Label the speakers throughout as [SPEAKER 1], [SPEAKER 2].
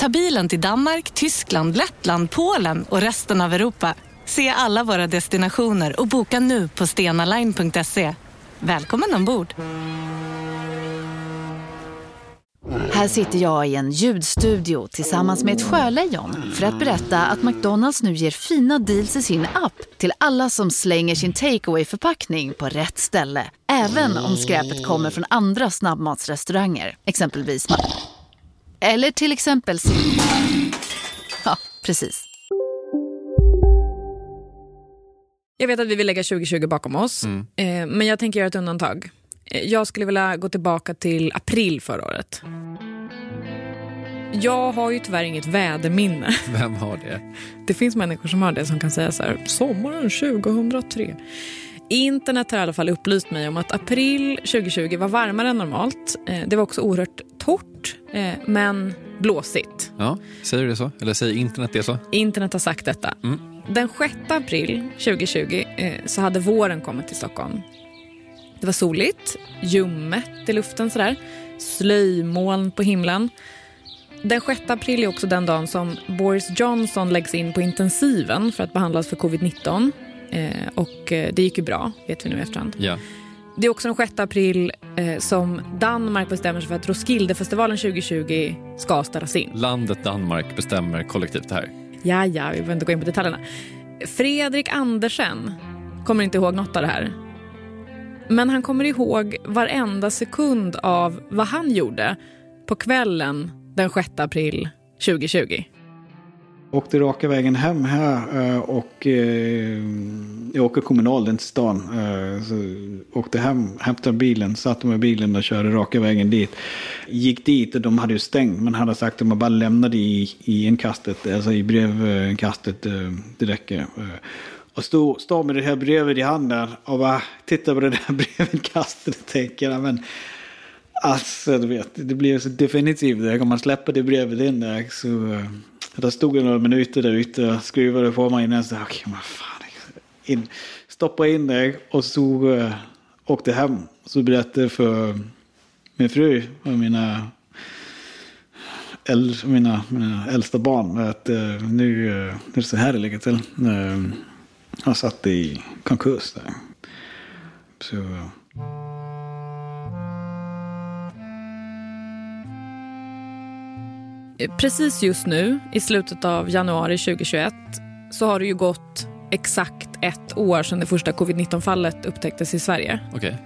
[SPEAKER 1] Ta bilen till Danmark, Tyskland, Lettland, Polen och resten av Europa. Se alla våra destinationer och boka nu på stenaline.se. Välkommen ombord!
[SPEAKER 2] Här sitter jag i en ljudstudio tillsammans med ett sjölejon för att berätta att McDonalds nu ger fina deals i sin app till alla som slänger sin takeaway förpackning på rätt ställe. Även om skräpet kommer från andra snabbmatsrestauranger, exempelvis eller till exempel Ja, precis.
[SPEAKER 3] Jag vet att vi vill lägga 2020 bakom oss,
[SPEAKER 4] Mm.
[SPEAKER 3] eh, men jag tänker göra ett undantag. Eh, Jag skulle vilja gå tillbaka till april förra året. Jag har ju tyvärr inget väderminne.
[SPEAKER 4] Vem har det?
[SPEAKER 3] Det finns människor som har det som kan säga så här, sommaren 2003. Internet har i alla fall upplyst mig om att april 2020 var varmare än normalt. Eh, Det var också oerhört torrt, eh, men blåsigt.
[SPEAKER 4] Ja, säger du det så? Eller säger internet det så?
[SPEAKER 3] Internet har sagt detta.
[SPEAKER 4] Mm.
[SPEAKER 3] Den 6 april 2020 eh, så hade våren kommit till Stockholm. Det var soligt, ljummet i luften sådär, slöjmoln på himlen. Den 6 april är också den dagen som Boris Johnson läggs in på intensiven för att behandlas för covid-19. Eh, och eh, det gick ju bra, vet vi nu i efterhand.
[SPEAKER 4] Ja.
[SPEAKER 3] Det är också den 6 april eh, som Danmark bestämmer sig för att Roskildefestivalen 2020 ska ställas in.
[SPEAKER 4] Landet Danmark bestämmer kollektivt det här.
[SPEAKER 3] Ja, ja, vi behöver inte gå in på detaljerna. Fredrik Andersen kommer inte ihåg något av det här. Men han kommer ihåg varenda sekund av vad han gjorde på kvällen den 6 april 2020.
[SPEAKER 5] Åkte raka vägen hem här eh, och eh, jag åker kommunal in till stan. Eh, så åkte hem, hämtade bilen, satte mig i bilen och körde raka vägen dit. Gick dit och de hade ju stängt men hade sagt att man bara lämnade i, i inkastet, alltså i brevinkastet, det räcker. Och stod, stod med det här brevet i handen och bara tittade på det där brevinkastet och tänker, men Alltså, du vet, det blir så definitivt. Om man släpper det brevet in där så... Eh, där stod jag några minuter där ute och skruvade på mig innan. Så, okay, men fan. In, stoppa in det och så uh, åkte hem. Så berättade jag för min fru och mina, äl, mina, mina äldsta barn att uh, nu, uh, nu är det så här det ligger till. Uh, jag satt i konkurs där. Så...
[SPEAKER 3] Precis just nu, i slutet av januari 2021, så har det ju gått exakt ett år sedan det första covid-19-fallet upptäcktes i Sverige.
[SPEAKER 4] Okej.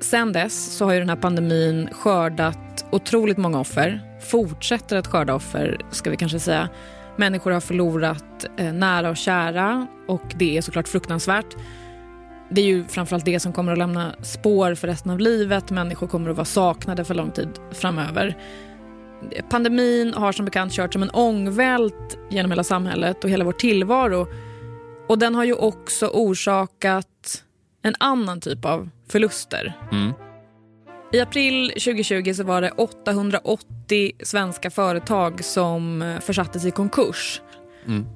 [SPEAKER 3] Sen dess så har ju den här pandemin skördat otroligt många offer. Fortsätter att skörda offer, ska vi kanske säga. Människor har förlorat eh, nära och kära och det är såklart fruktansvärt. Det är ju framförallt det som kommer att lämna spår för resten av livet. Människor kommer att vara saknade för lång tid framöver. Pandemin har som bekant kört som en ångvält genom hela samhället och hela vår tillvaro. Och den har ju också orsakat en annan typ av förluster.
[SPEAKER 4] Mm.
[SPEAKER 3] I april 2020 så var det 880 svenska företag som eh, försattes i konkurs.
[SPEAKER 4] Mm.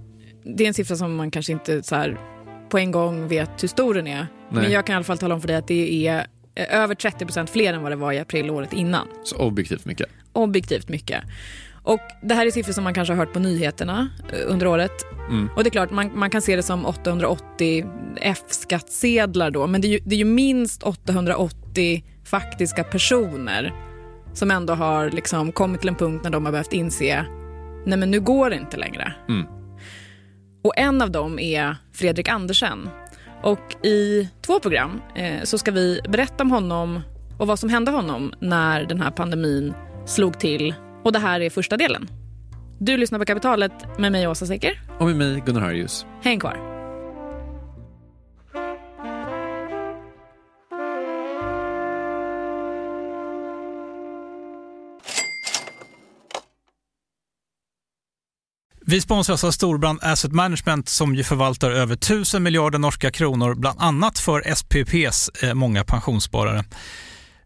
[SPEAKER 3] Det är en siffra som man kanske inte så här på en gång vet hur stor den är.
[SPEAKER 4] Nej.
[SPEAKER 3] Men jag kan i alla fall tala om för dig att det är eh, över 30% fler än vad det var i april året innan.
[SPEAKER 4] Så objektivt mycket.
[SPEAKER 3] Objektivt mycket. Och Det här är siffror som man kanske har hört på nyheterna eh, under året.
[SPEAKER 4] Mm.
[SPEAKER 3] Och det är klart, man, man kan se det som 880 F-skattsedlar då, men det är, ju, det är ju minst 880 faktiska personer som ändå har liksom kommit till en punkt när de har behövt inse, nej men nu går det inte längre.
[SPEAKER 4] Mm.
[SPEAKER 3] Och en av dem är Fredrik Andersen. Och i två program eh, så ska vi berätta om honom och vad som hände honom när den här pandemin slog till. Och det här är första delen. Du lyssnar på Kapitalet med mig Åsa Secker.
[SPEAKER 4] Och med mig Gunnar Harjus.
[SPEAKER 3] Häng kvar.
[SPEAKER 6] Vi sponsras av Storbrand Asset Management som ju förvaltar över 1000 miljarder norska kronor, bland annat för SPPs eh, många pensionssparare.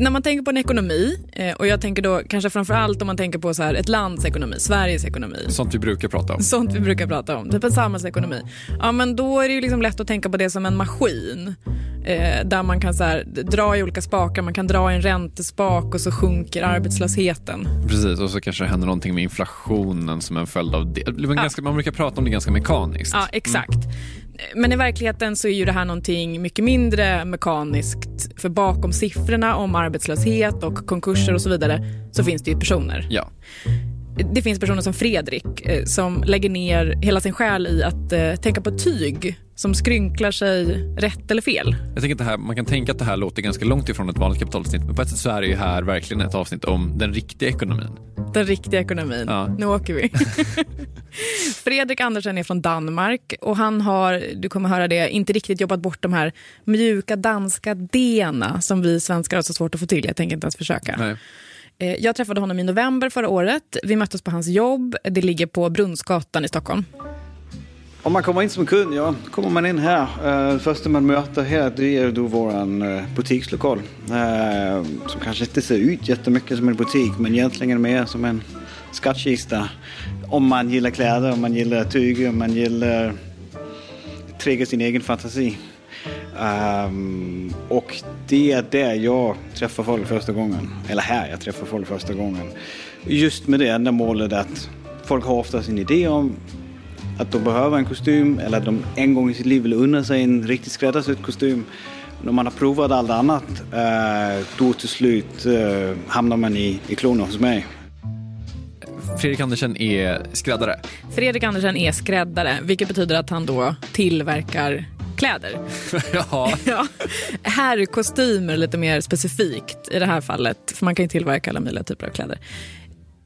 [SPEAKER 3] När man tänker på en ekonomi, eh, och jag tänker då kanske framför allt om man tänker på så här, ett lands ekonomi, Sveriges ekonomi.
[SPEAKER 4] Sånt vi brukar prata om.
[SPEAKER 3] Sånt vi brukar prata om, typ en samhällsekonomi. Ja, men då är det ju liksom lätt att tänka på det som en maskin. Eh, där man kan så här, dra i olika spakar, man kan dra i en räntespak och så sjunker arbetslösheten.
[SPEAKER 4] Precis, och så kanske det händer någonting med inflationen som en följd av det. det ganska, Man brukar prata om det ganska mekaniskt.
[SPEAKER 3] Ja, exakt. Mm. Men i verkligheten så är ju det här någonting mycket mindre mekaniskt. För bakom siffrorna om arbetslöshet och konkurser och så vidare så finns det ju personer.
[SPEAKER 4] Ja.
[SPEAKER 3] Det finns personer som Fredrik eh, som lägger ner hela sin själ i att eh, tänka på tyg som skrynklar sig rätt eller fel.
[SPEAKER 4] Jag tänker att det här, man kan tänka att det här låter ganska långt ifrån ett vanligt kapitalavsnitt men på ett sätt så är det ju här verkligen ett avsnitt om den riktiga ekonomin.
[SPEAKER 3] Den riktiga ekonomin. Ja. Nu åker vi. Fredrik Andersen är från Danmark och han har, du kommer höra det, inte riktigt jobbat bort de här mjuka danska d som vi svenskar har så svårt att få till. Jag tänker inte ens försöka.
[SPEAKER 4] Nej.
[SPEAKER 3] Eh, jag träffade honom i november förra året. Vi möttes på hans jobb. Det ligger på Brunnsgatan i Stockholm.
[SPEAKER 5] Om man kommer in som kund, ja, kommer man in här. Uh, första man möter här det är då vår uh, eh, butikslokal. Uh, som kanske inte ser ut jättemycket som en butik men egentligen mer som en skattkista. Om man gillar kläder, om man gillar tyger, om man gillar trigga sin egen fantasi. Um, och det är där jag träffar folk första gången. Eller här jag träffar folk första gången. Just med det enda målet att folk har ofta sin idé om att de behöver en kostym eller att de en gång i sitt liv vill unna sig en riktigt skräddarsydd kostym. När man har provat allt annat, uh, då till slut uh, hamnar man i, i klorna hos mig.
[SPEAKER 4] Fredrik Andersen är skräddare.
[SPEAKER 3] Fredrik Andersen är skräddare, vilket betyder att han då tillverkar kläder.
[SPEAKER 4] ja.
[SPEAKER 3] ja. Här är kostymer lite mer specifikt i det här fallet, för man kan ju tillverka alla möjliga typer av kläder.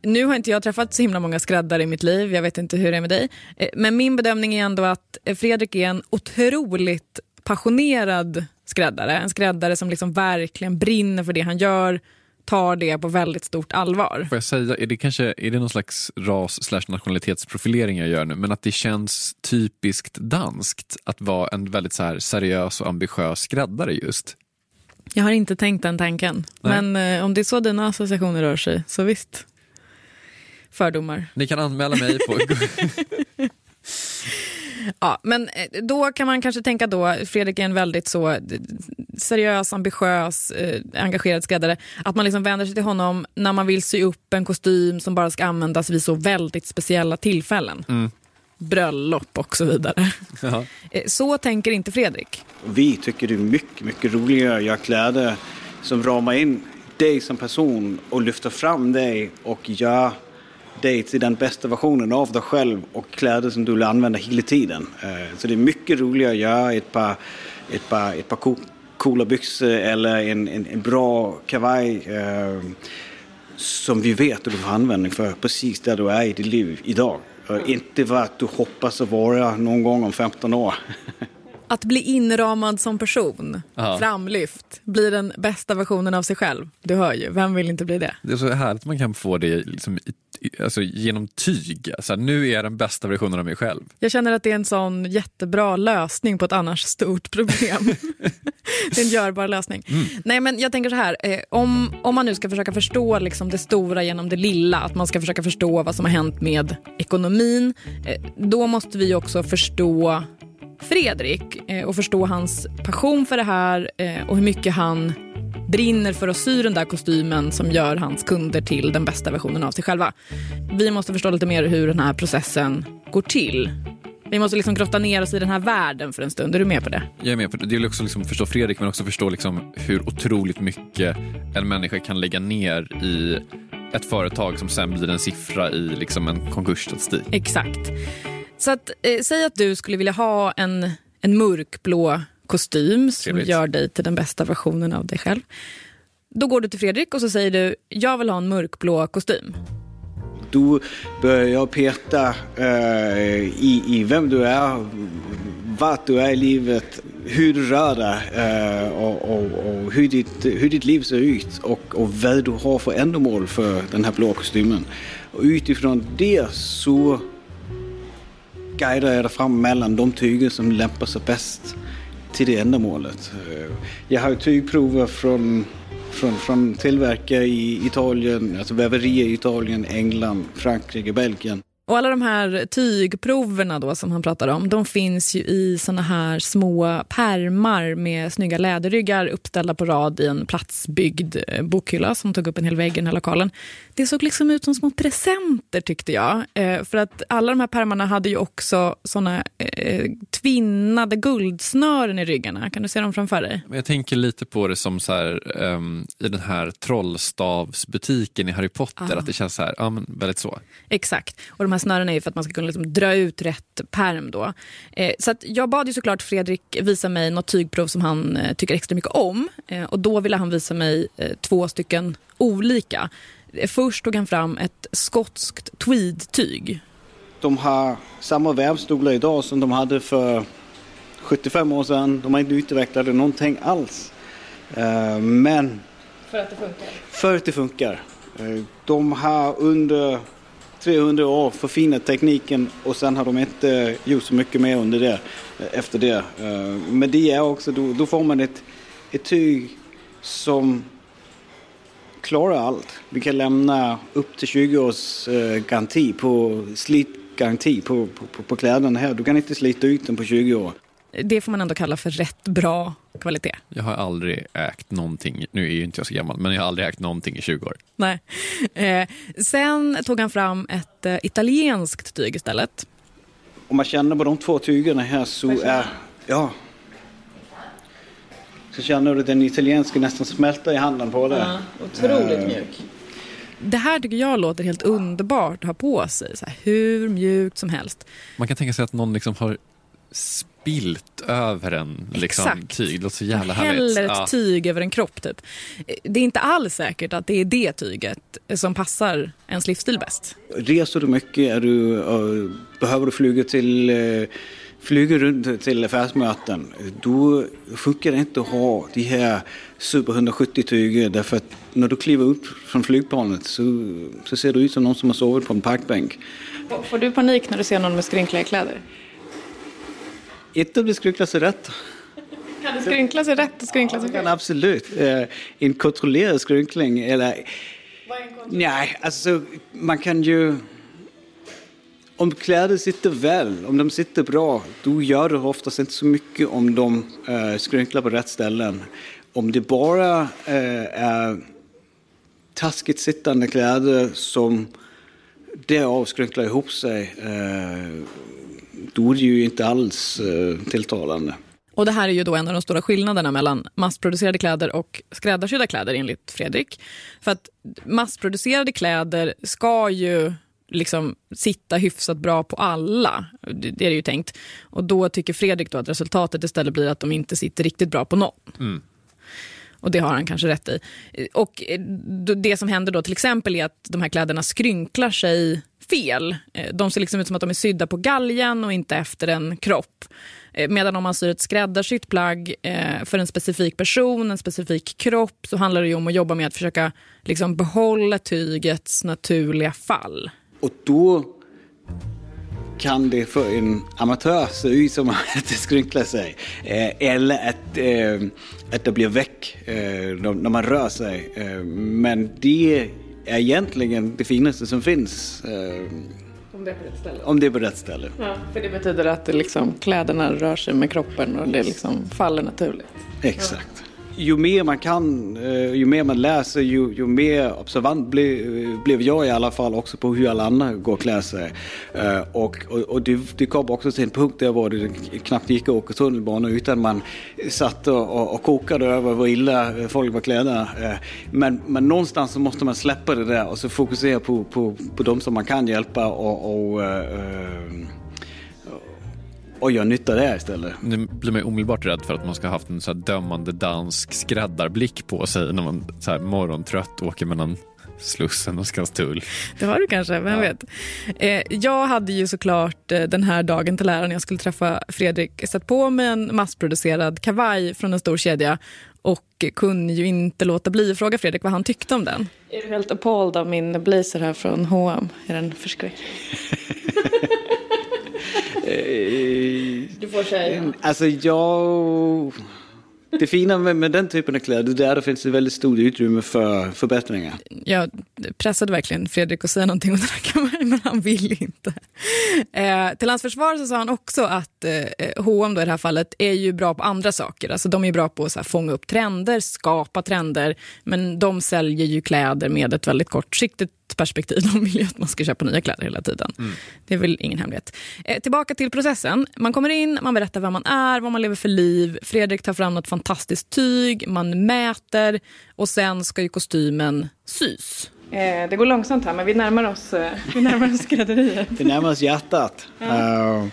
[SPEAKER 3] Nu har inte jag träffat så himla många skräddare i mitt liv, jag vet inte hur det är med dig. Eh, men min bedömning är ändå att Fredrik är en otroligt passionerad skräddare. En skräddare som liksom verkligen brinner för det han gör, tar det på väldigt stort allvar.
[SPEAKER 4] Får jag säga, är det kanske är det någon slags ras slash nationalitetsprofilering jag gör nu, men att det känns typiskt danskt att vara en väldigt så här seriös och ambitiös skräddare just?
[SPEAKER 3] Jag har inte tänkt den tanken, Nej. men eh, om det är så dina associationer rör sig, så visst. Fördomar.
[SPEAKER 4] Ni kan anmäla mig på
[SPEAKER 3] Ja, men eh, då kan man kanske tänka då, Fredrik är en väldigt så eh, seriös, ambitiös, eh, engagerad skräddare, att man liksom vänder sig till honom när man vill sy upp en kostym som bara ska användas vid så väldigt speciella tillfällen. Mm. Bröllop och så vidare. Jaha. Eh, så tänker inte Fredrik.
[SPEAKER 5] Vi tycker det är mycket, mycket roligare att göra kläder som ramar in dig som person och lyfter fram dig och gör dig till den bästa versionen av dig själv och kläder som du vill använda hela tiden. Eh, så det är mycket roligare att göra ett par, ett par, ett par coola byxor eller en, en, en bra kavaj eh, som vi vet att du får användning för precis där du är i ditt liv idag. Inte vad du hoppas att vara någon gång om 15 år.
[SPEAKER 3] Att bli inramad som person,
[SPEAKER 4] Ja.
[SPEAKER 3] framlyft, bli den bästa versionen av sig själv. Du hör ju, vem vill inte bli det?
[SPEAKER 4] Det är så härligt att man kan få det liksom, i- i- alltså, genom tyg. Alltså, nu är jag den bästa versionen av mig själv.
[SPEAKER 3] Jag känner att det är en sån jättebra lösning på ett annars stort problem. det är en görbar lösning. Nej, men jag tänker så här, eh, om, om man nu ska försöka förstå liksom det stora genom det lilla, att man ska försöka förstå vad som har hänt med ekonomin, eh, då måste vi också förstå Fredrik eh, och förstå hans passion för det här eh, och hur mycket han brinner för att sy den där kostymen som gör hans kunder till den bästa versionen av sig själva. Vi måste förstå lite mer hur den här processen går till. Vi måste liksom grotta ner oss i den här världen för en stund. Är du med på det?
[SPEAKER 4] Jag är med på det. Det vill också liksom förstå Fredrik men också förstå liksom hur otroligt mycket en människa kan lägga ner i ett företag som sen blir en siffra i liksom en konkursstatistik.
[SPEAKER 3] Exakt. Så att, eh, säg att du skulle vilja ha en, en mörkblå kostym som
[SPEAKER 4] Trevligt.
[SPEAKER 3] gör dig till den bästa versionen av dig själv. Då går du till Fredrik och så säger du, jag vill ha en mörkblå kostym.
[SPEAKER 5] Då börjar jag peta eh, i, i vem du är, vart du är i livet, hur du rör dig eh, och, och, och hur, ditt, hur ditt liv ser ut och, och vad du har för ändamål för den här blå kostymen. Och utifrån det så guidar jag dig fram mellan de tyger som lämpar sig bäst till det ändamålet. Jag har tygprover från, från, från tillverkare i Italien, alltså väverier i Italien, England, Frankrike, Belgien.
[SPEAKER 3] Och alla de här tygproverna då som han pratar om, de finns ju i såna här små pärmar med snygga läderryggar uppställda på rad i en platsbyggd eh, bokhylla som tog upp en hel vägg i den här lokalen. Det såg liksom ut som små presenter tyckte jag. Eh, för att alla de här pärmarna hade ju också såna eh, tvinnade guldsnören i ryggarna. Kan du se dem framför dig?
[SPEAKER 4] Jag tänker lite på det som så här, ehm, i den här trollstavsbutiken i Harry Potter,
[SPEAKER 3] Ah.
[SPEAKER 4] att det känns så här, ja, väldigt så.
[SPEAKER 3] Exakt. Och de här snören är ju för att man ska kunna liksom dra ut rätt perm då. Eh, så att jag bad ju såklart Fredrik visa mig något tygprov som han eh, tycker extra mycket om. Eh, och då ville han visa mig eh, två stycken olika. Eh, Först tog han fram ett skotskt tweedtyg.
[SPEAKER 5] De har samma vävstolar idag som de hade för 75 år sedan. De har inte utvecklat någonting alls. Eh, Men
[SPEAKER 3] För att det funkar?
[SPEAKER 5] för att det funkar. De har under 300 år förfinat tekniken och sen har de inte gjort så mycket mer under det, eh, efter det. Eh, Men det är också, då, då får man ett, ett tyg som klarar allt. Vi kan lämna upp till 20 års eh, garanti på slitgaranti på, på, på, på kläderna här. Du kan inte slita ut den på 20 år.
[SPEAKER 3] Det får man ändå kalla för rätt bra kvalitet.
[SPEAKER 4] Jag har aldrig ägt någonting, nu är ju inte jag så gammal, men jag har aldrig ägt någonting i 20 år.
[SPEAKER 3] Nej. Eh, sen tog han fram ett eh, italienskt tyg istället.
[SPEAKER 5] Om man känner på de två tygerna här så är... Ja. Så känner du att den italienska nästan smälter i handen på dig.
[SPEAKER 3] otroligt mjuk. Det här tycker jag låter helt underbart att ha på sig. Så här, hur mjukt som helst.
[SPEAKER 4] Man kan tänka sig att någon liksom har spilt över en liksom,
[SPEAKER 3] Exakt.
[SPEAKER 4] tyg. Det låter så jävla härligt.
[SPEAKER 3] Häller ett
[SPEAKER 4] Ja.
[SPEAKER 3] tyg över en kropp typ. Det är inte alls säkert att det är det tyget som passar ens livsstil bäst.
[SPEAKER 5] Reser du mycket? Är du, eh, behöver du flyga till... flyga runt till affärsmöten. Då funkar det inte att ha de här Super 170 tyger därför att när du kliver upp från flygplanet så, så ser du ut som någon som har sovit på en parkbänk.
[SPEAKER 3] Får du panik när du ser någon med skrynkliga kläder?
[SPEAKER 5] Inte om det skrynklar sig rätt.
[SPEAKER 3] Kan det skrynkla sig rätt och skrynkla sig fel?
[SPEAKER 5] absolut. Eh, en kontrollerad skrynkling eller... Nej, alltså man kan ju... Om kläder sitter väl, om de sitter bra, då gör det oftast inte så mycket om de eh, skrynklar på rätt ställen. Om det bara eh, är taskigt sittande kläder som därav skrynklar ihop sig, eh, då är det ju inte alls eh, tilltalande.
[SPEAKER 3] Och det här är ju då en av de stora skillnaderna mellan massproducerade kläder och skräddarsydda kläder enligt Fredrik. För att massproducerade kläder ska ju liksom sitta hyfsat bra på alla. Det, det är det ju tänkt. Och då tycker Fredrik då att resultatet istället blir att de inte sitter riktigt bra på någon.
[SPEAKER 4] Mm.
[SPEAKER 3] Och det har han kanske rätt i. Och det som händer då till exempel är att de här kläderna skrynklar sig fel. Eh, de ser liksom ut som att de är sydda på galgen och inte efter en kropp. Eh, medan om man syr ett skräddarsytt plagg eh, för en specifik person, en specifik kropp, så handlar det om att jobba med att försöka liksom behålla tygets naturliga fall.
[SPEAKER 5] Och då kan det för en amatör se ut som att det skrynklar sig. eller att, att det blir väck när man rör sig. men det är egentligen det finaste som finns.
[SPEAKER 3] Om det är på rätt ställe?
[SPEAKER 5] Om det är på rätt ställe.
[SPEAKER 3] Ja, för det betyder att det liksom, kläderna rör sig med kroppen och det liksom faller naturligt.
[SPEAKER 5] Exakt. Ja ju mer man kan, eh, ju mer man läser, ju, ju mer observant blev, eh, blev jag i alla fall också på hur alla andra går och klär sig. Eh, och, och, och det, det kom också till en punkt där var det knappt gick att åka tunnelbana utan man satt och, och kokade över hur illa folk var klädda. Men, men någonstans så måste man släppa det där och så fokusera på, på, på de som man kan hjälpa och, och och gör nytta där istället.
[SPEAKER 4] Nu blir man omedelbart rädd för att man ska ha haft en så dömande dansk skräddarblick på sig när man så här morgontrött åker mellan Slussen och Skanstull.
[SPEAKER 3] Det har du kanske, vem ja. vet. Eh, jag hade ju såklart eh, den här dagen till ära när jag skulle träffa Fredrik satt på mig en massproducerad kavaj från en stor kedja och kunde ju inte låta bli att fråga Fredrik vad han tyckte om den. Är du helt appalled av min blazer här från H&M? Är den förskräcklig? du får säga.
[SPEAKER 5] Alltså jag... Det fina med, med, den typen av kläder är att det finns ett väldigt stort utrymme för förbättringar.
[SPEAKER 3] Jag pressade verkligen Fredrik att säga någonting om den här kameran, men han vill inte. Eh, till hans försvar så sa han också att eh, H&M då i det här fallet är ju bra på andra saker. Alltså de är bra på att så här, fånga upp trender, skapa trender, men de säljer ju kläder med ett väldigt kortsiktigt perspektiv. De vill ju att man ska köpa nya kläder hela tiden. Mm. Det är väl ingen hemlighet. Eh, tillbaka till processen. Man kommer in, man berättar vem man är, vad man lever för liv. Fredrik tar fram något fantastiskt tyg, man mäter och sen ska ju kostymen sys. Eh, det går långsamt här, men vi närmar oss, eh, vi närmar oss skrädderiet.
[SPEAKER 5] vi närmar oss hjärtat. Ja. Uh.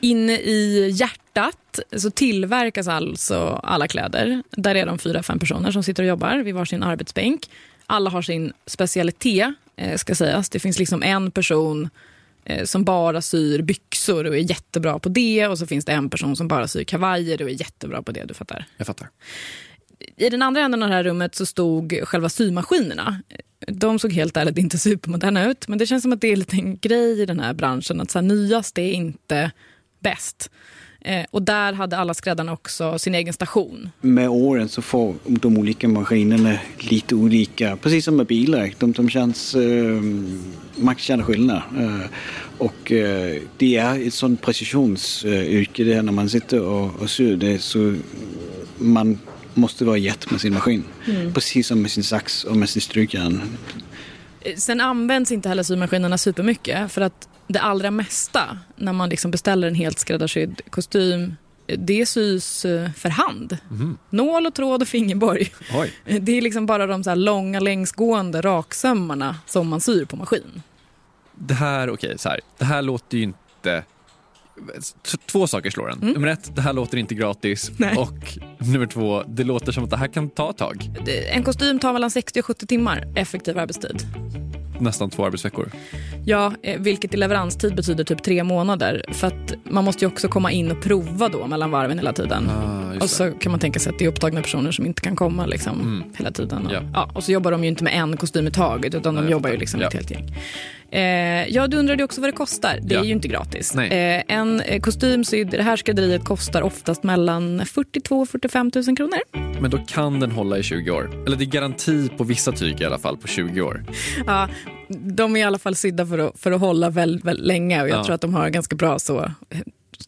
[SPEAKER 3] Inne i hjärtat så tillverkas alltså alla kläder. Där är de fyra, fem personer som sitter och jobbar vid varsin arbetsbänk. Alla har sin specialitet, ska sägas. Det finns liksom en person eh, som bara syr byxor och är jättebra på det. Och så finns det en person som bara syr kavajer och är jättebra på det. Du fattar?
[SPEAKER 4] Jag fattar.
[SPEAKER 3] I den andra änden av det här rummet så stod själva symaskinerna. De såg helt ärligt inte supermoderna ut, men det känns som att det är en grej i den här branschen. Att så här, nyast är inte bäst. Eh, och där hade alla skräddarna också sin egen station.
[SPEAKER 5] Med åren så får de olika maskinerna lite olika, precis som med bilar. De, de känns, eh, man känner skillnad. Eh, och eh, det är ett sånt precisionsyrke det när man sitter och, och syr det så man måste vara jätt med sin maskin. Mm. Precis som med sin sax och med sin strykjärn.
[SPEAKER 3] Eh, sen används inte heller symaskinerna supermycket för att det allra mesta när man liksom beställer en helt skräddarsydd kostym det sys eh, för hand. Mm. Nål och tråd och fingerborg. Oj. Det är liksom bara de så långa längsgående raksömmarna som man syr på maskin.
[SPEAKER 4] Det här, okej, okay, så här. Det här låter ju inte Två saker slår en. Mm. Nummer ett, det här låter inte gratis. Nej. Och nummer två, det låter som att det här kan ta ett tag.
[SPEAKER 3] En kostym tar mellan 60 och 70 timmar effektiv arbetstid
[SPEAKER 4] nästan två arbetsveckor.
[SPEAKER 3] Ja, eh, vilket i leveranstid betyder typ tre månader. För att man måste ju också komma in och prova då mellan varven hela tiden. Ah, och så kan man tänka sig att det är upptagna personer som inte kan komma liksom, mm. hela tiden. Och, ja. ja. och så jobbar de ju inte med en kostym i taget utan de jobbar ju liksom ja. ett helt gäng. Eh, ja, du undrade också vad det kostar. Det ja. är ju inte gratis. Eh, en eh, kostym sydd i det här skrädderiet kostar oftast mellan 42 och 45 000 kronor.
[SPEAKER 4] Men då kan den hålla i 20 år. Eller det är garanti på vissa tyg i alla fall på 20 år.
[SPEAKER 3] Ja, de är i alla fall sydda för att, för att hålla väldigt, väldigt länge och jag ja. tror att de har ganska bra så eh,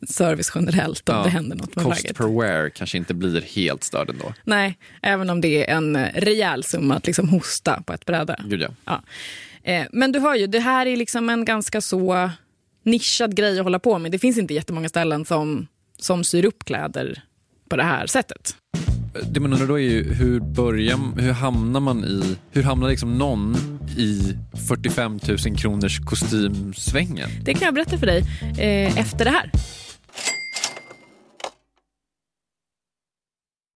[SPEAKER 3] service generellt om ja. det händer något med
[SPEAKER 4] Cost per wear kanske inte blir helt störd ändå.
[SPEAKER 3] Nej, även om det är en eh, rejäl summa att liksom hosta på ett bräde.
[SPEAKER 4] Gud ja.
[SPEAKER 3] ja. Eh, men du hör ju, det här är liksom en ganska så nischad grej att hålla på med. Det finns inte jättemånga ställen som, som syr upp kläder på det här sättet.
[SPEAKER 4] det man undrar då är ju hur börjar, hur hamnar man i, hur hamnar liksom någon i 45 000 kronors kostymsvängen?
[SPEAKER 3] Det kan jag berätta för dig eh, efter det här.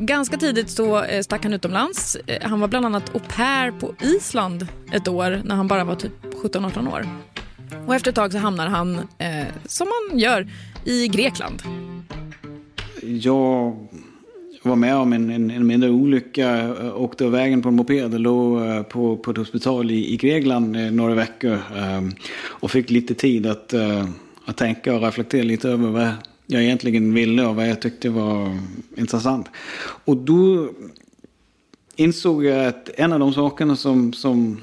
[SPEAKER 3] Ganska tidigt så eh, stack han utomlands. Eh, han var bland annat au pair på Island ett år när han bara var typ 17-18 år. Och efter ett tag så hamnar han, eh, som man gör, i Grekland.
[SPEAKER 5] Jag var med om en, en, en mindre olycka. Eh, åkte av vägen på en moped och låg eh, på, på ett hospital i, i Grekland några veckor. Och fick lite tid att, att tänka och reflektera lite över vad jag egentligen ville och vad jag tyckte var intressant. Och då insåg jag att en av de sakerna som, som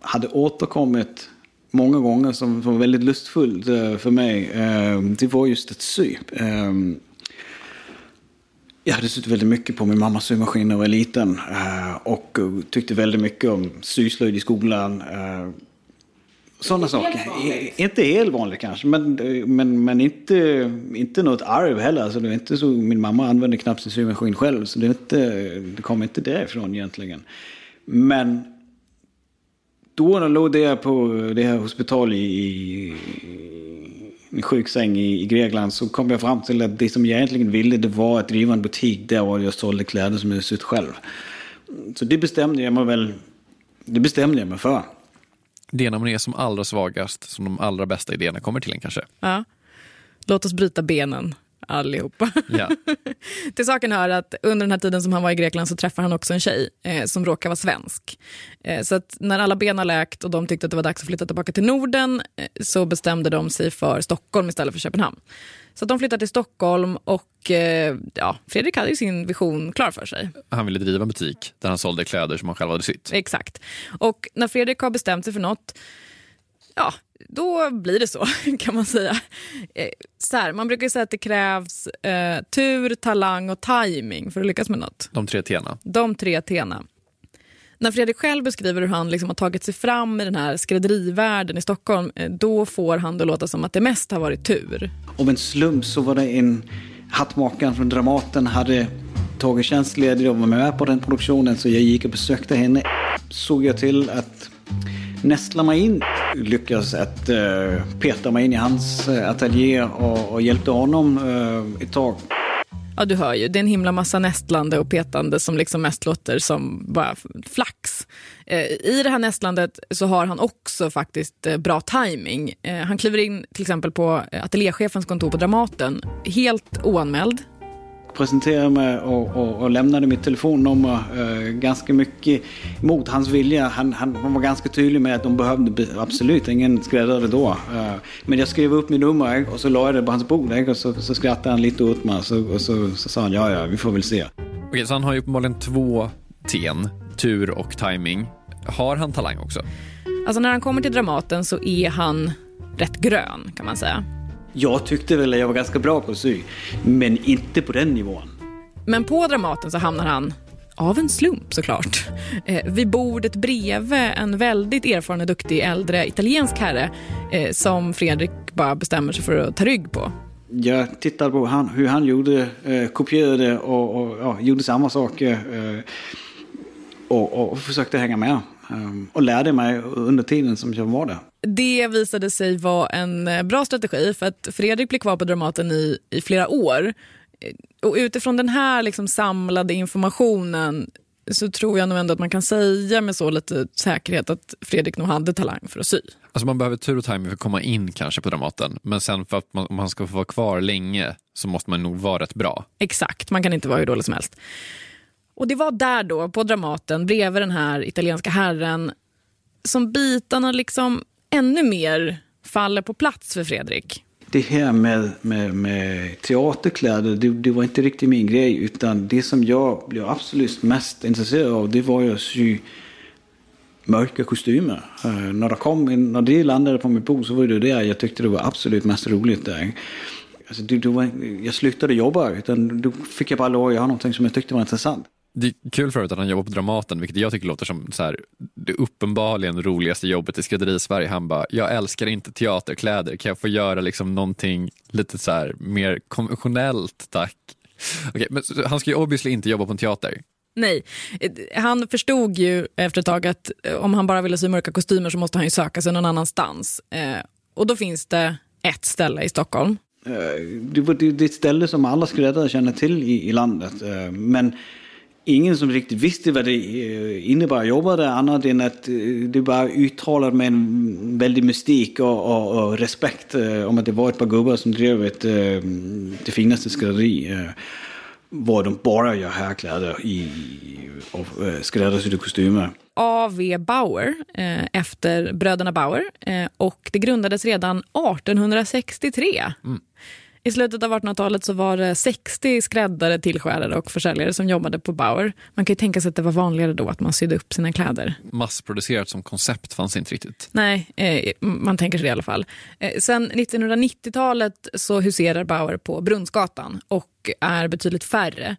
[SPEAKER 5] hade återkommit många gånger som var väldigt lustfullt eh, för mig, eh, det var just att sy. Eh, jag hade suttit väldigt mycket på min mammas symaskin när jag var liten. Eh, och tyckte väldigt mycket om syslöjd i skolan. Eh, sådana saker. Inte helt vanligt kanske, men, men, men inte, inte något arv heller. Alltså, det är inte så, min mamma använde knappt sin symaskin själv, så det, är inte, det kom inte därifrån egentligen. Men då när jag låg där på det här hospitalet i, en sjuksäng i, i Grekland så kom jag fram till att det som jag egentligen ville det var att driva en butik där jag sålde kläder som jag sytt själv. Så det bestämde jag mig väl, det bestämde jag mig för.
[SPEAKER 4] Det är när man är som allra svagast som de allra bästa idéerna kommer till en kanske.
[SPEAKER 3] Ja. Låt oss bryta benen allihopa.
[SPEAKER 4] Ja.
[SPEAKER 3] Till saken hör att under den här tiden som han var i Grekland så träffade han också en tjej eh, som råkar vara svensk. Eh, så att när alla ben har läkt och de tyckte att det var dags att flytta tillbaka till Norden eh, så bestämde de sig för Stockholm istället för Köpenhamn. Så de flyttade till Stockholm och eh, ja, Fredrik hade ju sin vision klar för sig.
[SPEAKER 4] Han ville driva en butik där han sålde kläder som han själv hade sytt.
[SPEAKER 3] Exakt. Och när Fredrik har bestämt sig för något, ja, då blir det så kan man säga. Eh, Så här, man brukar säga att det krävs eh, tur, talang och timing för att lyckas med något.
[SPEAKER 4] De tre T'na.
[SPEAKER 3] De tre T'na. När Fredrik själv beskriver hur han liksom har tagit sig fram i den här skrädderivärlden i Stockholm, eh, då får han det låta som att det mest har varit tur.
[SPEAKER 5] Om en slump så var det en hattmakare från Dramaten hade tagit tjänstledig och var med på den produktionen så jag gick och besökte henne. Såg jag till att nästla mig in. Lyckades att eh, peta mig in i hans eh, ateljé och, och hjälpte honom eh, ett tag.
[SPEAKER 3] Ja, du hör ju. Det är en himla massa nästlande och petande som liksom mest låter som bara flax. Eh, I det här nästlandet så har han också faktiskt eh, bra timing. Eh, han kliver in till exempel på ateljéchefens kontor på Dramaten, helt oanmäld.
[SPEAKER 5] Presenterade mig och, och, och lämnade mitt telefonnummer uh, ganska mycket mot hans vilja. Han, han, han var ganska tydlig med att de behövde be- absolut ingen skräddare då. Uh, men jag skrev upp mitt nummer och så la jag det på hans bord och så, så skrattade han lite åt mig och så, och så, så sa han ja, ja, vi får väl se.
[SPEAKER 4] Okej, så han har ju uppenbarligen två T'n, tur och timing. Har han talang också?
[SPEAKER 3] Alltså när han kommer till Dramaten så är han rätt grön kan man säga.
[SPEAKER 5] Jag tyckte väl att jag var ganska bra på att sy, men inte på den nivån.
[SPEAKER 3] Men på Dramaten så hamnar han, av en slump såklart, eh, vid bordet bredvid en väldigt erfaren och duktig äldre italiensk herre eh, som Fredrik bara bestämmer sig för att ta rygg på.
[SPEAKER 5] Jag tittade på han, hur han gjorde, eh, kopierade och, och ja, gjorde samma saker. Eh, och, och försökte hänga med. Eh, och lärde mig under tiden som jag var där.
[SPEAKER 3] Det visade sig vara en eh, bra strategi för att Fredrik blev kvar på Dramaten i, i flera år. Eh, Och utifrån den här liksom samlade informationen så tror jag nog ändå att man kan säga med så lite säkerhet att Fredrik nog hade talang för att sy.
[SPEAKER 4] Alltså man behöver tur och timing för att komma in kanske på Dramaten. Men sen för att man, om man ska få vara kvar länge så måste man nog vara rätt bra.
[SPEAKER 3] Exakt, man kan inte vara hur dålig som helst. Och det var där då, på Dramaten, bredvid den här italienska herren, som bitarna liksom ännu mer faller på plats för Fredrik.
[SPEAKER 5] Det här med, med, med teaterkläder, det, det var inte riktigt min grej. Utan det som jag blev absolut mest intresserad av, det var ju att sy mörka kostymer. Uh, när, det kom, när det landade på mitt bord så var det det jag tyckte det var absolut mest roligt där. Alltså, det, det var, jag slutade jobba, utan då fick jag bara lov att göra någonting som jag tyckte var intressant.
[SPEAKER 4] Det är kul för övrigt att han jobbar på Dramaten, vilket jag tycker låter som så här, det uppenbarligen roligaste jobbet i skrädderi-Sverige. Han bara, jag älskar inte teaterkläder, kan jag få göra liksom någonting lite så här mer konventionellt, tack? Okej, men han ska ju obviously inte jobba på en teater.
[SPEAKER 3] Nej, han förstod ju efter ett tag att eh, om han bara ville sy mörka kostymer så måste han ju söka sig någon annanstans. Eh, och då finns det ett ställe i Stockholm.
[SPEAKER 5] Eh, Det är ett ställe som alla skräddare känner till i, landet. Men ingen som riktigt visste vad det eh, innebar att jobba där annat än att eh, det bara uttalade med en väldig mystik och, och, och respekt eh, om att det var ett par gubbar som drev ett, det finaste skrädderi. Var de bara gör herrkläder i, och skräddarsydda kostymer.
[SPEAKER 3] A.V. Bauer eh, efter bröderna Bauer eh, och det grundades redan 1863. I slutet av 1800-talet så var det 60 skräddare, tillskärare och försäljare som jobbade på Bauer. Man kan ju tänka sig att det var vanligare då att man sydde upp sina kläder.
[SPEAKER 4] Massproducerat som koncept fanns inte riktigt.
[SPEAKER 3] Nej, eh, man tänker sig det i alla fall. Eh, sen 1990-talet så huserar Bauer på Brunnsgatan och är betydligt färre.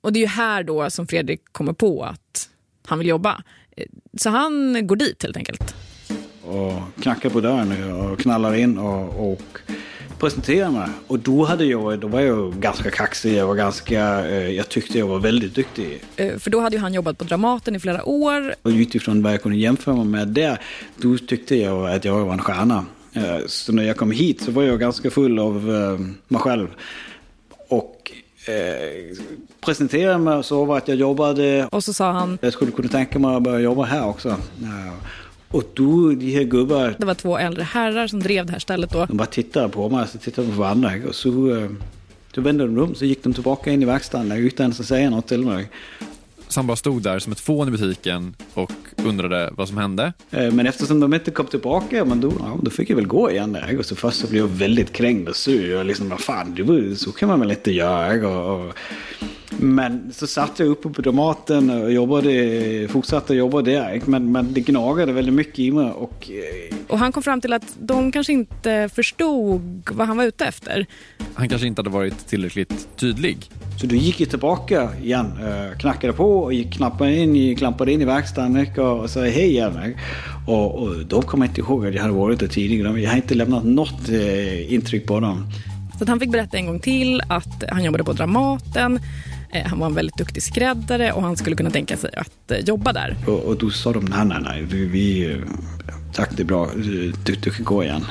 [SPEAKER 3] Och det är ju här då som Fredrik kommer på att han vill jobba. Eh, Så han går dit helt enkelt.
[SPEAKER 5] och knackade på dörren och knallade in och, och presenterade mig. Och då, hade jag, då var jag ganska kaxig, jag var ganska, eh, jag tyckte jag var väldigt duktig.
[SPEAKER 3] Eh, För då hade ju han jobbat på Dramaten i flera år.
[SPEAKER 5] Och utifrån vad jag kunde jämföra mig med där, då tyckte jag att jag var en stjärna. Eh, Så när jag kom hit så var jag ganska full av mig själv. Och eh, presenterade mig och sa att jag jobbade
[SPEAKER 3] Och så sa han,
[SPEAKER 5] jag skulle kunna tänka mig att börja jobba här också. Och då, de här gubbar,
[SPEAKER 3] Det var två äldre herrar som drev det här stället då.
[SPEAKER 5] de bara tittade på mig, så tittade de på varandra. Och så, eh, så vände de om, så gick de tillbaka in i verkstaden utan att säga något till mig.
[SPEAKER 4] Så han bara stod där som ett fån i butiken och undrade vad som hände.
[SPEAKER 5] Eh, Men eftersom de inte kom tillbaka, men då, ja, då fick jag väl gå igen där. Och så först så blev jag väldigt kränkt och sur. Och liksom, vad fan, det var, så kan man väl inte göra. Och, och, men så satt jag uppe på Dramaten och jobbade, fortsatte jobba där. Men, men det gnagade väldigt mycket i mig. Och, eh,
[SPEAKER 3] Och han kom fram till att de kanske inte förstod vad han var ute efter.
[SPEAKER 4] Han kanske inte hade varit tillräckligt tydlig.
[SPEAKER 5] Så då gick jag tillbaka igen, eh, knackade på och gick, knappade in, klampade in i verkstaden och, sa hej igen. Och, och de kom inte ihåg att jag hade varit där tidigare. Jag har inte lämnat något eh, intryck på dem.
[SPEAKER 3] Så han fick berätta en gång till att han jobbade på Dramaten. Eh, Han var en väldigt duktig skräddare och han skulle kunna tänka sig att eh, jobba där.
[SPEAKER 5] Och, och då sa de nej, nej, nej, vi, vi, eh, tack det är bra, du, du kan gå igen.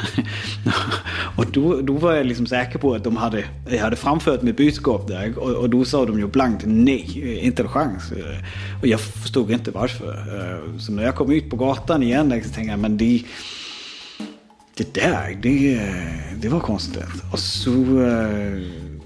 [SPEAKER 5] och då, då var jag liksom säker på att de hade, jag hade framfört mitt budskap där och, och då sa de ju blankt nej, inte en chans. Och jag förstod inte varför. Så när jag kom ut på gatan igen så tänkte jag, men det, det där, det, det var konstigt. Och så... Eh,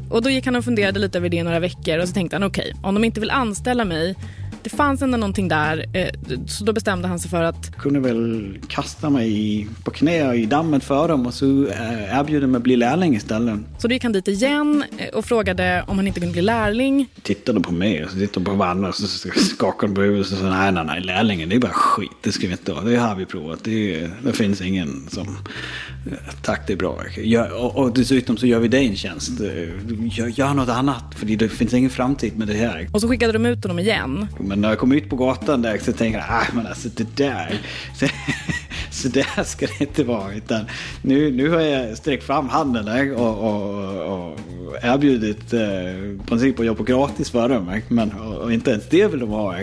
[SPEAKER 3] och då gick han och funderade lite över det i några veckor och så tänkte han okej, om de inte vill anställa mig, det fanns ändå någonting där, eh, så då bestämde han sig för att
[SPEAKER 5] kunde väl kasta mig i, på knä i dammet för dem och så eh, erbjuder mig att bli lärling istället.
[SPEAKER 3] Så då gick han dit igen eh, och frågade om han inte kunde bli lärling.
[SPEAKER 5] Tittade på mig och så tittade på varandra och så skakade de på huvudet och sa nej, nej, nej, lärlingen det är bara skit, det ska vi inte ha, det har vi provat, det, det finns ingen som, tack det är bra. Gör, och, och dessutom så gör vi dig en tjänst, gör, gör något annat, för det finns ingen framtid med det här.
[SPEAKER 3] Och så skickade de ut honom igen.
[SPEAKER 5] Men när jag kom ut på gatan där så tänkte jag, ah, men alltså det där, så, så där ska det inte vara. Utan nu, nu har jag sträckt fram handen där och, och, och erbjudit eh, princip att jobba gratis för dem. Men, och, och inte ens det vill de ha.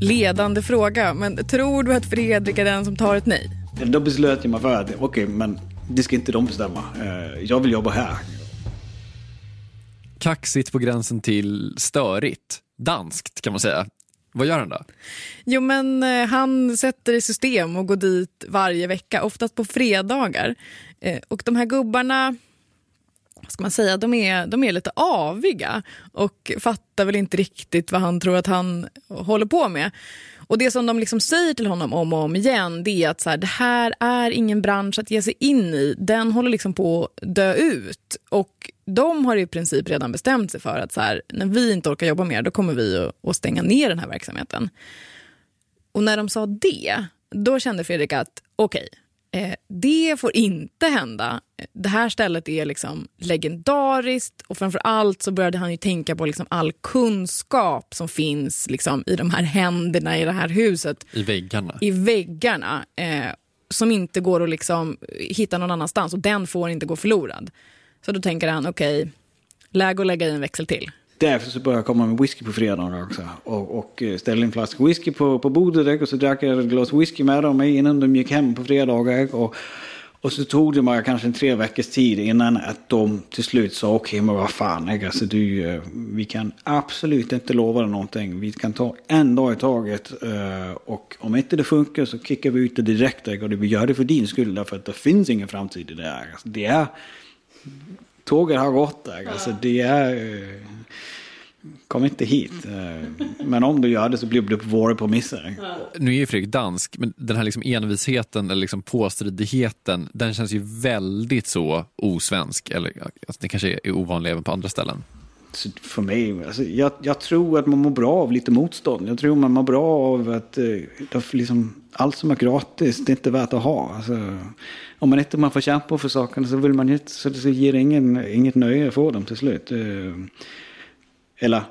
[SPEAKER 3] Ledande fråga, men tror du att Fredrik är den som tar ett nej?
[SPEAKER 5] Då beslöt jag mig för att, okej, men det ska inte de bestämma. Eh, jag vill jobba här.
[SPEAKER 4] Kaxigt på gränsen till störigt. Danskt kan man säga. Vad gör han då?
[SPEAKER 3] Jo, men eh, han sätter i system och går dit varje vecka, oftast på fredagar. Eh, och de här gubbarna, vad ska man säga, de är, de är lite aviga och fattar väl inte riktigt vad han tror att han håller på med. Och det som de liksom säger till honom om och om igen, det är att så här, det här är ingen bransch att ge sig in i. Den håller liksom på att dö ut. Och de har i princip redan bestämt sig för att så här, när vi inte orkar jobba mer, då kommer vi att, stänga ner den här verksamheten. Och när de sa det, då kände Fredrik att okej, eh, det får inte hända. Det här stället är liksom legendariskt och framför allt så började han ju tänka på liksom all kunskap som finns liksom i de här händerna i det här huset,
[SPEAKER 4] I väggarna.
[SPEAKER 3] i väggarna, eh, som inte går att liksom hitta någon annanstans och den får inte gå förlorad. Så då tänker han, okej, läge att lägga i en växel till.
[SPEAKER 5] Därför så började jag komma med whisky på fredagar också. Och, och eh, ställde en flaska whisky på, på bordet och så drack jag ett glas whisky med dem innan de gick hem på fredagar. Och, och så tog det mig kanske en tre veckors tid innan att de till slut sa okej men vad fan, alltså, du, eh, vi kan absolut inte lova dig någonting. Vi kan ta en dag i taget eh, och om inte det funkar så kickar vi ut det direkt och vi gör det för din skull därför att det finns ingen framtid i det här. Alltså, det är, tåget har gått där, alltså det är... eh, Kom inte hit. Eh, Men om du gör det så blir det på våra premisser.
[SPEAKER 4] Nu är ju Fredrik dansk, men den här liksom envisheten eller liksom påstridigheten, den känns ju väldigt så osvensk. Eller alltså, det kanske är ovanlig även på andra ställen.
[SPEAKER 5] Så för mig, alltså, jag, jag tror att man mår bra av lite motstånd. Jag tror man mår bra av att eh, liksom, allt som är gratis, det är inte värt att ha. Alltså, om man inte man får kämpa för sakerna så vill man inte, så det ger ingen, inget nöje att få dem till slut. Eh, Eller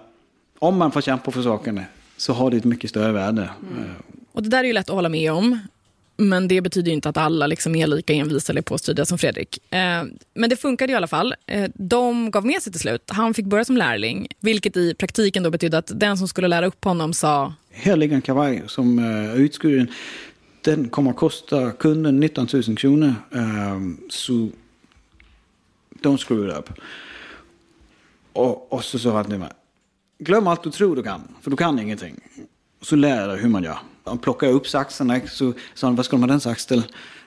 [SPEAKER 5] om man får kämpa för sakerna så har det ett mycket större värde. Eh,
[SPEAKER 3] Och det där är ju lätt att hålla med om. Men det betyder inte att alla liksom är lika envisa eller påstridiga som Fredrik. Eh, men det funkade i alla fall. Eh, de gav med sig till slut. Han fick börja som lärling, vilket i praktiken då betydde att den som skulle lära upp honom sa
[SPEAKER 5] Här ligger en kavaj som är utskuren. Den kommer att kosta kunden 19 000 kronor. Um, så don't screw it up. Och, och så sa han till mig. Glöm allt du tror du kan, för du kan ingenting. Så lär jag dig hur man gör. Han plockar upp saxarna, så sa han, vad ska man ha den sax till?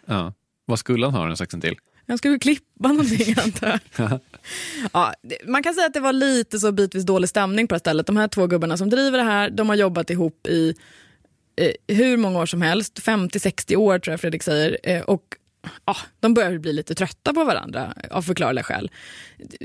[SPEAKER 4] Ja. Vad skulle han ha den saxen till?
[SPEAKER 3] Jag skulle klippa någonting antar jag. ja, man kan säga att det var lite så bitvis dålig stämning på det stället. De här två gubbarna som driver det här, de har jobbat ihop i eh, hur många år som helst, 50-60 år tror jag Fredrik säger. Eh, och ja, de börjar bli lite trötta på varandra av förklarliga skäl.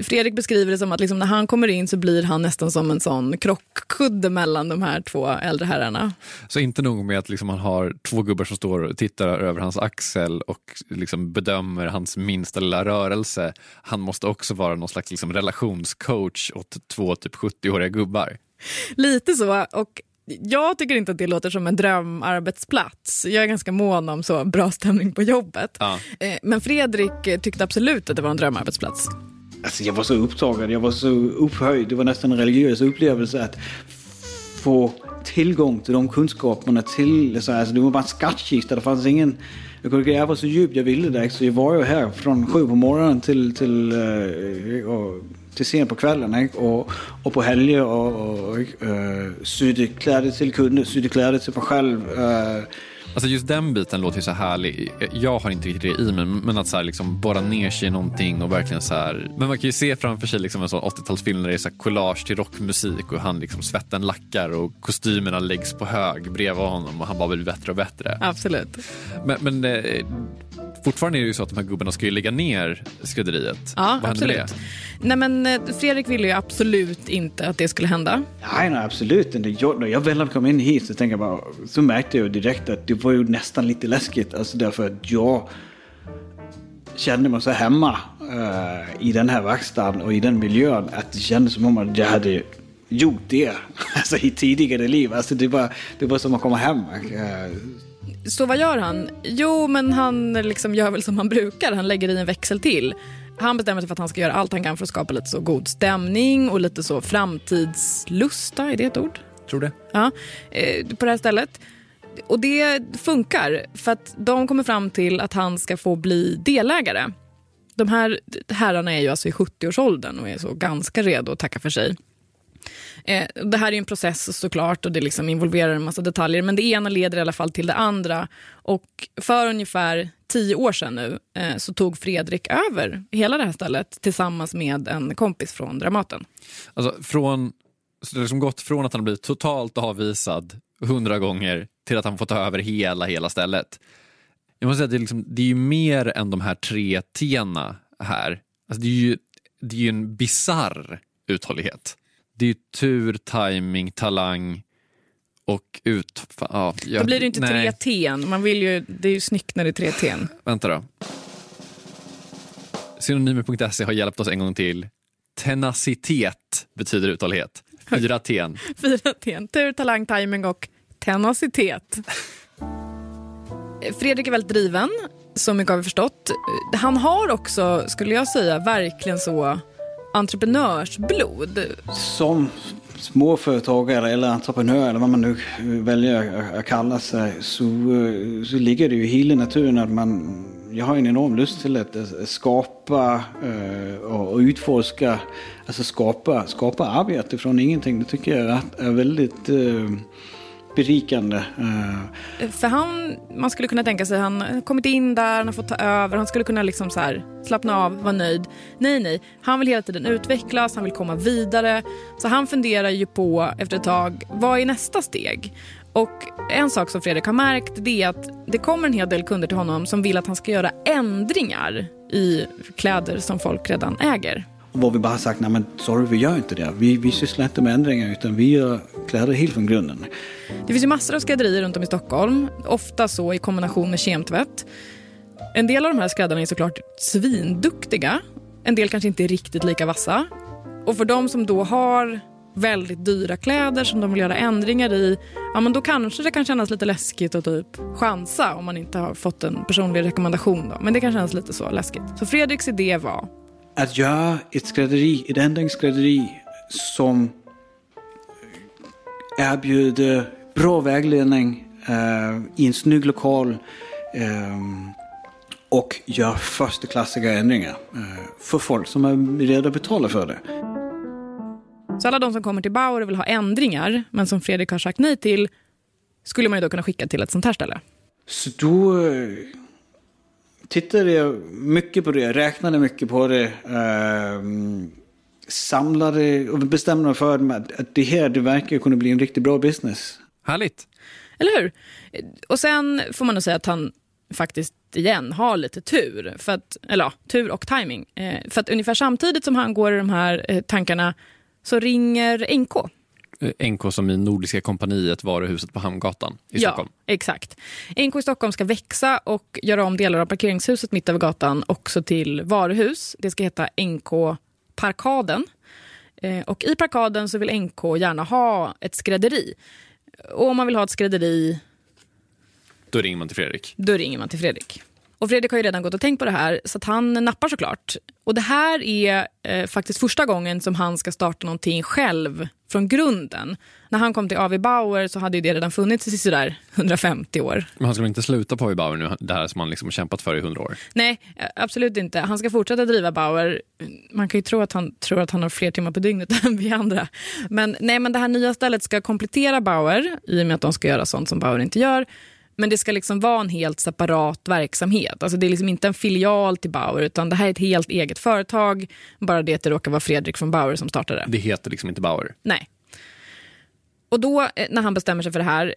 [SPEAKER 3] Fredrik beskriver det som att liksom när han kommer in så blir han nästan som en sån krockkudde mellan de här två äldre herrarna.
[SPEAKER 4] Så inte nog med att liksom han har två gubbar som står och tittar över hans axel och liksom bedömer hans minsta lilla rörelse. Han måste också vara någon slags liksom relationscoach åt två typ 70-åriga gubbar.
[SPEAKER 3] Lite så. Och jag tycker inte att det låter som en drömarbetsplats. Jag är ganska mån om så bra stämning på jobbet.
[SPEAKER 4] Ja.
[SPEAKER 3] Eh, Men Fredrik tyckte absolut att det var en drömarbetsplats.
[SPEAKER 5] Alltså jag var så upptagen, jag var så upphöjd. Det var nästan en religiös upplevelse att få tillgång till de kunskaperna till, så alltså det var bara en skattkista, det fanns ingen, jag kunde gräva så djupt jag ville där, så jag var ju här från sju på morgonen till, till, uh, och, till sent på kvällen och, och på helger och, och uh, sydde kläder till kunder, sydde kläder till mig själv. Uh,
[SPEAKER 4] Alltså just den biten låter ju så härlig. Jag har inte riktigt det i mig, men att så här liksom borra ner sig i någonting och verkligen så här. Men man kan ju se framför sig liksom en sån 80-talsfilm där det är så collage till rockmusik och han liksom svetten lackar och kostymerna läggs på hög bredvid honom och han bara blir bättre och bättre.
[SPEAKER 3] Absolut.
[SPEAKER 4] Men, men eh, fortfarande är det ju så att de här gubbarna ska ju lägga ner skrädderiet.
[SPEAKER 3] Ja,
[SPEAKER 4] Vad händer med
[SPEAKER 3] absolut. Nej, men eh, Fredrik ville ju absolut inte att det skulle hända.
[SPEAKER 5] Nej, nej, absolut inte. Jag, när jag väl kom in hit så, tänkte jag bara, så märkte jag direkt att det var ju nästan lite läskigt. Alltså därför att jag kände mig så hemma uh, i den här verkstaden och i den miljön att det kändes som om jag hade gjort det alltså, i tidigare liv. Alltså det var, det var som att komma hem. Uh,
[SPEAKER 3] Så vad gör han? Jo, men han liksom gör väl som han brukar. Han lägger i en växel till. Han bestämmer sig för att han ska göra allt han kan för att skapa lite så god stämning och lite så framtidslusta, är det ett ord?
[SPEAKER 4] Tror det.
[SPEAKER 3] Ja, eh, på det här stället. Och det funkar för att de kommer fram till att han ska få bli delägare. De här herrarna är ju alltså i 70-årsåldern och är så ganska redo att tacka för sig. Eh, det här är ju en process såklart och det liksom involverar en massa detaljer men det ena leder i alla fall till det andra. Och för ungefär tio år sedan nu eh, så tog Fredrik över hela det här stället tillsammans med en kompis från Dramaten.
[SPEAKER 4] Alltså från, så det har liksom gått från att han har blivit totalt avvisad hundra gånger till att han får ta över hela, hela stället. Jag måste säga att det är, liksom, det är ju mer än de här tre tena här. Alltså det är ju, det är ju en bizarr uthållighet. Det är ju tur, timing, talang och ut... Ja, jag,
[SPEAKER 3] Då blir det inte
[SPEAKER 4] nej.
[SPEAKER 3] tre T. Man vill ju, det är ju snyggt när det är tre T.
[SPEAKER 4] Vänta då. Synonymer.se har hjälpt oss en gång till. Tenacitet betyder uthållighet. Fyra T.
[SPEAKER 3] Fyra T. Tur, talang, timing och tenacitet. Fredrik är väldigt driven, så mycket har vi förstått. Han har också, skulle jag säga, verkligen så entreprenörsblod.
[SPEAKER 5] som småföretagare eller entreprenör eller vad man nu väljer att kalla sig så, så ligger det ju i hela naturen att man jag har en enorm lust till att eh, skapa eh, och utforska, alltså skapa, skapa arbete från ingenting. Det tycker jag är- väldigt eh, berikande. Eh.
[SPEAKER 3] För han, man skulle kunna tänka sig, han har kommit in där, han har fått ta över, han skulle kunna liksom så här, slappna av, vara nöjd. Nej, nej, han vill hela tiden utvecklas, han vill komma vidare. Så han funderar ju på efter ett tag, vad är nästa steg? Och en sak som Fredrik har märkt det är att det kommer en hel del kunder till honom som vill att han ska göra ändringar i kläder som folk redan äger
[SPEAKER 5] var vi bara sagt, nej men sorry vi gör inte det. Vi, vi sysslar inte med ändringar utan vi gör kläder helt från grunden.
[SPEAKER 3] Det finns ju massor av skrädderier runt om i Stockholm, ofta så i kombination med kemtvätt. En del av de här skräddarna är såklart svinduktiga. En del kanske inte är riktigt lika vassa. Och för de som då har väldigt dyra kläder som de vill göra ändringar i, ja men då kanske det kan kännas lite läskigt att typ chansa om man inte har fått en personlig rekommendation. Då. Men det kan kännas lite så läskigt. Så Fredriks idé var,
[SPEAKER 5] att göra ett skrädderi, ett ändringsskrädderi som erbjuder bra vägledning eh, i en snygg lokal eh, och gör första ändringar eh, för folk som är beredda att betala för det.
[SPEAKER 3] så alla de som kommer till Bauer och vill ha ändringar, men som Fredrik har sagt nej till, skulle man ju då kunna skicka till ett sånt här ställe.
[SPEAKER 5] Så då eh, tittade jag mycket på det, räknade mycket på det. Eh, samlade och bestämde mig för att det här det verkar kunna bli en riktigt bra business.
[SPEAKER 4] Härligt.
[SPEAKER 3] Eller hur? Och sen får man nog säga att han faktiskt igen har lite tur. För att, eller ja, tur och timing. Eh, för att ungefär samtidigt som han går i de här eh, tankarna så ringer NK.
[SPEAKER 4] Eh, NK som i Nordiska kompaniet, varuhuset på Hamngatan i
[SPEAKER 3] ja,
[SPEAKER 4] Stockholm.
[SPEAKER 3] exakt. NK i Stockholm ska växa och göra om delar av parkeringshuset mitt över gatan också till varuhus. Det ska heta NK Parkaden. Eh, och i Parkaden så vill NK gärna ha ett skrädderi. Och om man vill ha ett skrädderi
[SPEAKER 4] Då ringer man till Fredrik.
[SPEAKER 3] då ringer man till Fredrik. Och Fredrik har ju redan gått och tänkt på det här, så han nappar såklart. Och det här är eh, faktiskt första gången som han ska starta någonting själv från grunden. När han kom till AV Bauer så hade ju det redan funnits i sådär 150 år.
[SPEAKER 4] Men han ska väl inte sluta på Bauer nu, det här som han liksom har kämpat för i 100 år?
[SPEAKER 3] Nej, absolut inte. Han ska fortsätta driva Bauer. Man kan ju tro att han tror att han har fler timmar på dygnet än vi andra. Men, nej, men det här nya stället ska komplettera Bauer i och med att de ska göra sånt som Bauer inte gör. Men det ska liksom vara en helt separat verksamhet. Alltså det är liksom inte en filial till Bauer, utan det här är ett helt eget företag. Bara det att det råkar vara Fredrik från Bauer som startade det.
[SPEAKER 4] Det heter liksom inte Bauer.
[SPEAKER 3] Nej. Och då eh, när han bestämmer sig för det här,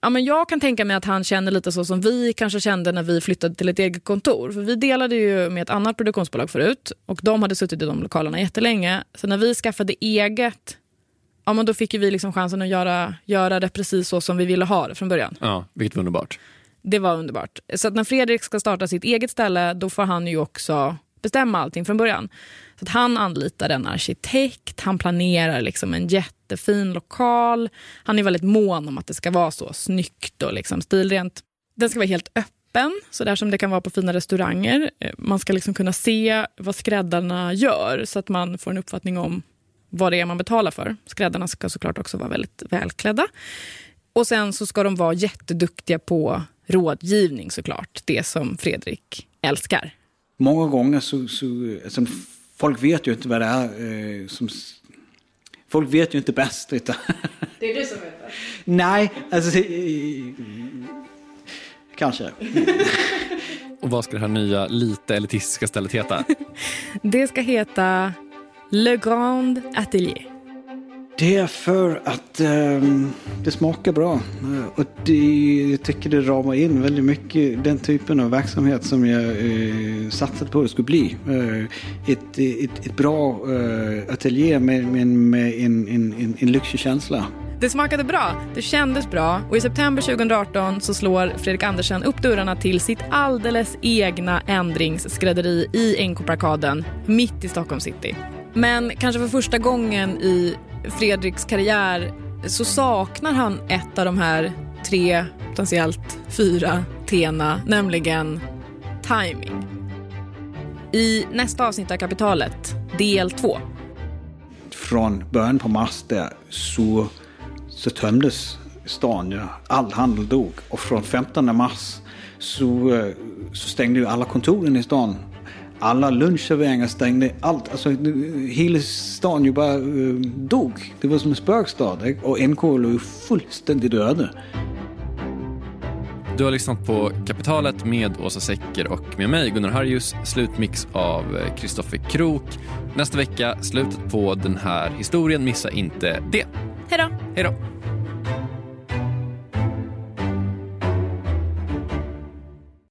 [SPEAKER 3] ja, men jag kan tänka mig att han känner lite så som vi kanske kände när vi flyttade till ett eget kontor. För vi delade ju med ett annat produktionsbolag förut och de hade suttit i de lokalerna jättelänge. Så när vi skaffade eget, ja, men då fick vi liksom chansen att göra, göra det precis så som vi ville ha det från början.
[SPEAKER 4] Ja, vilket var underbart.
[SPEAKER 3] Det var underbart. Så att när Fredrik ska starta sitt eget ställe, då får han ju också bestämma allting från början. Så att han anlitar en arkitekt, han planerar liksom en jättefin lokal. Han är väldigt mån om att det ska vara så snyggt och liksom stilrent. Den ska vara helt öppen, så där som det kan vara på fina restauranger. Eh, Man ska liksom kunna se vad skräddarna gör, så att man får en uppfattning om vad det är man betalar för. Skräddarna ska såklart också vara väldigt välklädda. Och sen så ska de vara jätteduktiga på rådgivning såklart, det som Fredrik älskar.
[SPEAKER 5] Många gånger så, så alltså, folk vet ju inte vad det är eh, som... Folk vet ju inte bäst. Utan
[SPEAKER 3] Det är du som vet det.
[SPEAKER 5] Nej, alltså... eh, Kanske.
[SPEAKER 4] Och vad ska det här nya, lite elitistiska stället heta?
[SPEAKER 3] Det ska heta Le Grand Atelier.
[SPEAKER 5] Det är för att ehm, det smakar bra. Eh, Och det, jag tycker det ramar in väldigt mycket den typen av verksamhet som jag eh, satsade på att det skulle bli. Eh, ett, ett, ett bra eh, ateljé med, med, med en, en, en, en lyxig känsla.
[SPEAKER 3] Det smakade bra, det kändes bra och i september 2018 så slår Fredrik Andersen upp dörrarna till sitt alldeles egna ändringsskrädderi i NK-parkaden mitt i Stockholm city. Men kanske för första gången i Fredriks karriär så saknar han ett av de här tre, potentiellt fyra tena, nämligen timing. I nästa avsnitt av Kapitalet, del två,
[SPEAKER 5] Från början på mars där så, så tömdes stan. Ja. All handel dog. Och från 15 mars så, så stängde ju alla kontoren i stan. Alla lunchserveringar stängde. Allt, alltså, hela stan ju bara eh, dog. Det var som en spökstad. eh, Och NK låg fullständigt öde.
[SPEAKER 4] Du har lyssnat på Kapitalet med Åsa Secker och med mig Gunnar Harjus. Slutmix av Kristoffer Krook. Nästa vecka, slutet på den här historien. Missa inte det.
[SPEAKER 3] hej då!
[SPEAKER 4] Hej då!